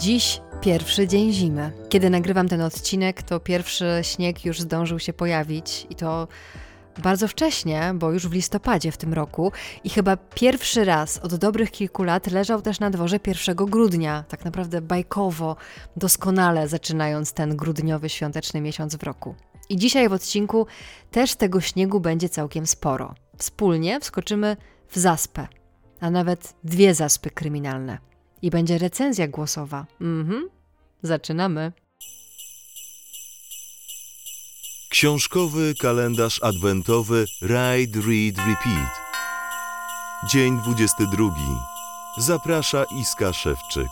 Dziś pierwszy dzień zimy. Kiedy nagrywam ten odcinek, to pierwszy śnieg już zdążył się pojawić i to bardzo wcześnie, bo już w listopadzie w tym roku i chyba pierwszy raz od dobrych kilku lat leżał też na dworze 1 grudnia, tak naprawdę bajkowo, doskonale zaczynając ten grudniowy świąteczny miesiąc w roku. I dzisiaj w odcinku też tego śniegu będzie całkiem sporo. Wspólnie wskoczymy w zaspę, a nawet dwie zaspy kryminalne. I będzie recenzja głosowa. Mhm. Zaczynamy. Książkowy kalendarz adwentowy Ride, Read, Repeat. Dzień 22. Zaprasza Iska Szewczyk.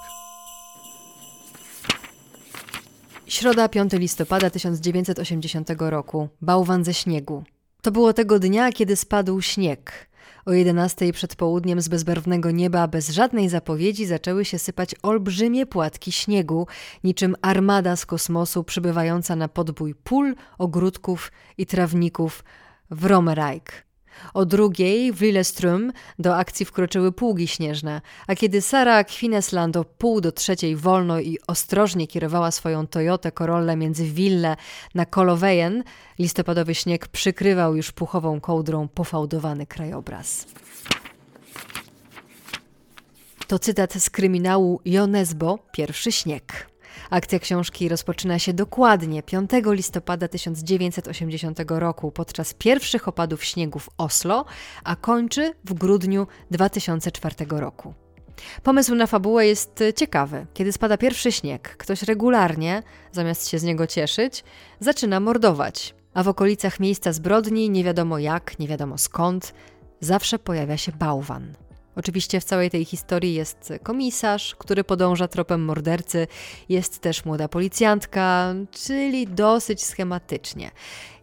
Środa 5 listopada 1980 roku. Bałwan ze śniegu. To było tego dnia, kiedy spadł śnieg. O 11 przed południem z bezbarwnego nieba bez żadnej zapowiedzi zaczęły się sypać olbrzymie płatki śniegu, niczym armada z kosmosu przybywająca na podbój pól, ogródków i trawników w Romerijk. O drugiej w Lilleström do akcji wkroczyły pługi śnieżne, a kiedy Sara Kwinesland o pół do trzeciej wolno i ostrożnie kierowała swoją Toyotę Corollę między Wille na Kolowejen, listopadowy śnieg przykrywał już puchową kołdrą pofałdowany krajobraz. To cytat z kryminału Jonesbo Pierwszy śnieg. Akcja książki rozpoczyna się dokładnie 5 listopada 1980 roku podczas pierwszych opadów śniegu w Oslo, a kończy w grudniu 2004 roku. Pomysł na fabułę jest ciekawy. Kiedy spada pierwszy śnieg, ktoś regularnie, zamiast się z niego cieszyć, zaczyna mordować. A w okolicach miejsca zbrodni, nie wiadomo jak, nie wiadomo skąd, zawsze pojawia się bałwan. Oczywiście w całej tej historii jest komisarz, który podąża tropem mordercy, jest też młoda policjantka, czyli dosyć schematycznie.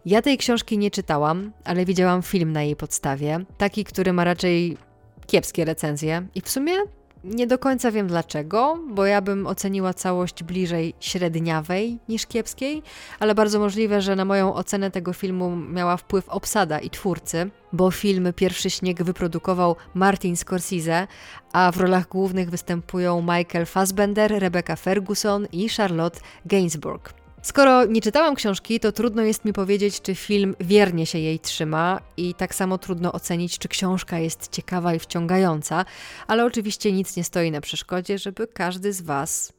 Ja tej książki nie czytałam, ale widziałam film na jej podstawie, taki, który ma raczej kiepskie recenzje. I w sumie nie do końca wiem dlaczego, bo ja bym oceniła całość bliżej średniawej niż kiepskiej, ale bardzo możliwe, że na moją ocenę tego filmu miała wpływ obsada i twórcy, bo film Pierwszy Śnieg wyprodukował Martin Scorsese, a w rolach głównych występują Michael Fassbender, Rebecca Ferguson i Charlotte Gainsbourg. Skoro nie czytałam książki, to trudno jest mi powiedzieć, czy film wiernie się jej trzyma, i tak samo trudno ocenić, czy książka jest ciekawa i wciągająca, ale oczywiście nic nie stoi na przeszkodzie, żeby każdy z Was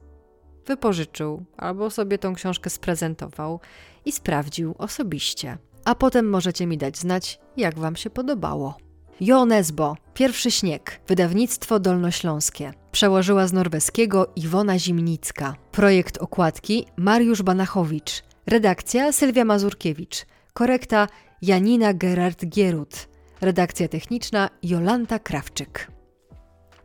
wypożyczył albo sobie tą książkę sprezentował i sprawdził osobiście. A potem możecie mi dać znać, jak Wam się podobało. Jo Nesbo, Pierwszy śnieg, wydawnictwo dolnośląskie. Przełożyła z norweskiego Iwona Zimnicka. Projekt okładki Mariusz Banachowicz. Redakcja Sylwia Mazurkiewicz. Korekta Janina Gerard-Gierut. Redakcja techniczna Jolanta Krawczyk.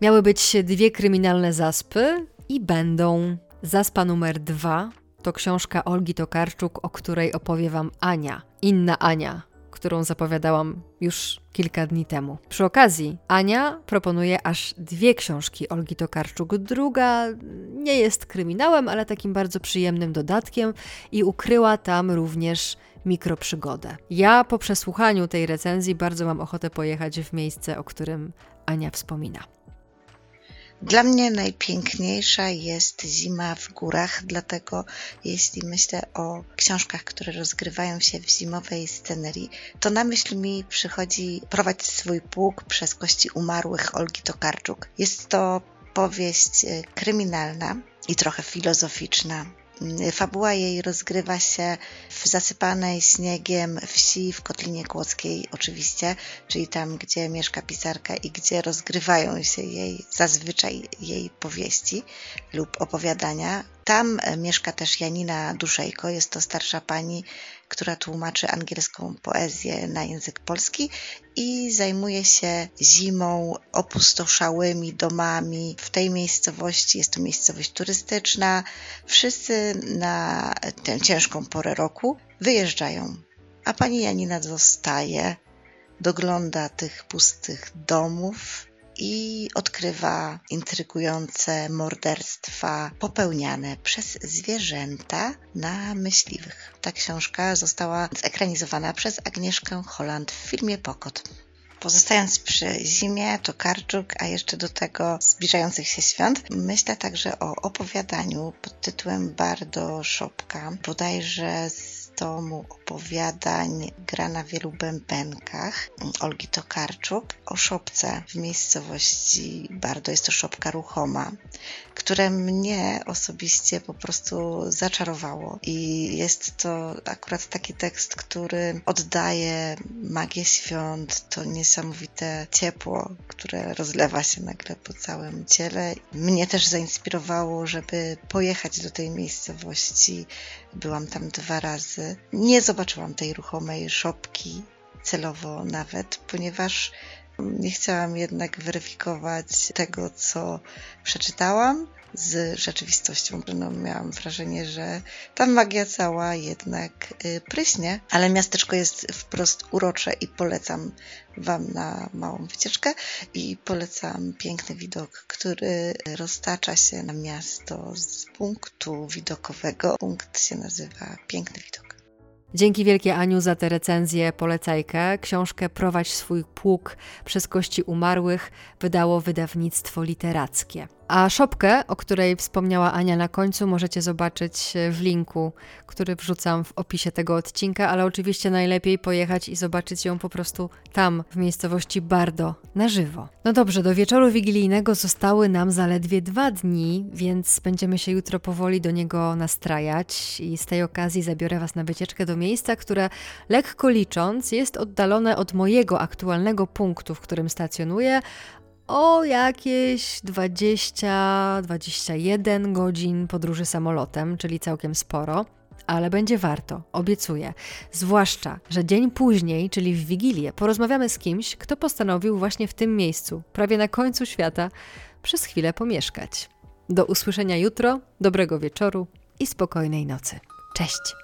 Miały być dwie kryminalne zaspy i będą. Zaspa numer dwa to książka Olgi Tokarczuk, o której opowie Wam Ania. Inna Ania, którą zapowiadałam już kilka dni temu. Przy okazji, Ania proponuje aż dwie książki Olgi Tokarczuk. Druga nie jest kryminałem, ale takim bardzo przyjemnym dodatkiem i ukryła tam również mikroprzygodę. Ja po przesłuchaniu tej recenzji bardzo mam ochotę pojechać w miejsce, o którym Ania wspomina. Dla mnie najpiękniejsza jest zima w górach, dlatego jeśli myślę o książkach, które rozgrywają się w zimowej scenerii, to na myśl mi przychodzi Prowadź swój pług przez kości umarłych Olgi Tokarczuk. Jest to powieść e, kryminalna i trochę filozoficzna, Fabuła jej rozgrywa się w zasypanej śniegiem wsi w Kotlinie Kłodzkiej oczywiście, czyli tam, gdzie mieszka pisarka i gdzie rozgrywają się jej zazwyczaj jej powieści lub opowiadania. Tam mieszka też Janina Duszejko, jest to starsza pani, która tłumaczy angielską poezję na język polski i zajmuje się zimą, opustoszałymi domami. W tej miejscowości jest to miejscowość turystyczna. Wszyscy na tę ciężką porę roku wyjeżdżają, a pani Janina zostaje, dogląda tych pustych domów i odkrywa intrygujące morderstwa popełniane przez zwierzęta na myśliwych. Ta książka została zekranizowana przez Agnieszkę Holland w filmie Pokot. Pozostając przy zimie, to Karczuk, a jeszcze do tego zbliżających się świąt, myślę także o opowiadaniu pod tytułem Bardo Szopka, bodajże z tomu opowiadań gra na wielu bębenkach Olgi Tokarczuk o szopce w miejscowości Bardo. Jest to szopka ruchoma, które mnie osobiście po prostu zaczarowało. I jest to akurat taki tekst, który oddaje magię świąt, to niesamowite ciepło, które rozlewa się nagle po całym ciele. Mnie też zainspirowało, żeby pojechać do tej miejscowości. Byłam tam dwa razy. Nie zobaczyłam tej ruchomej szopki celowo nawet, ponieważ nie chciałam jednak weryfikować tego, co przeczytałam z rzeczywistością. No, miałam wrażenie, że ta magia cała jednak y, pryśnie, ale miasteczko jest wprost urocze i polecam Wam na małą wycieczkę i polecam piękny widok, który roztacza się na miasto z punktu widokowego. Punkt się nazywa Piękny Widok. Dzięki wielkie Aniu za tę recenzję, polecajkę. Książkę Prowadź swój pług przez kości umarłych wydało wydawnictwo literackie. A szopkę, o której wspomniała Ania na końcu, możecie zobaczyć w linku, który wrzucam w opisie tego odcinka, ale oczywiście najlepiej pojechać i zobaczyć ją po prostu tam, w miejscowości Bardo, na żywo. No dobrze, do wieczoru wigilijnego zostały nam zaledwie dwa dni, więc będziemy się jutro powoli do niego nastrajać i z tej okazji zabiorę Was na wycieczkę do miejsca, które lekko licząc jest oddalone od mojego aktualnego punktu, w którym stacjonuję, o jakieś 20-21 godzin podróży samolotem, czyli całkiem sporo. Ale będzie warto, obiecuję. Zwłaszcza, że dzień później, czyli w Wigilię, porozmawiamy z kimś, kto postanowił właśnie w tym miejscu, prawie na końcu świata, przez chwilę pomieszkać. Do usłyszenia jutro, dobrego wieczoru i spokojnej nocy. Cześć!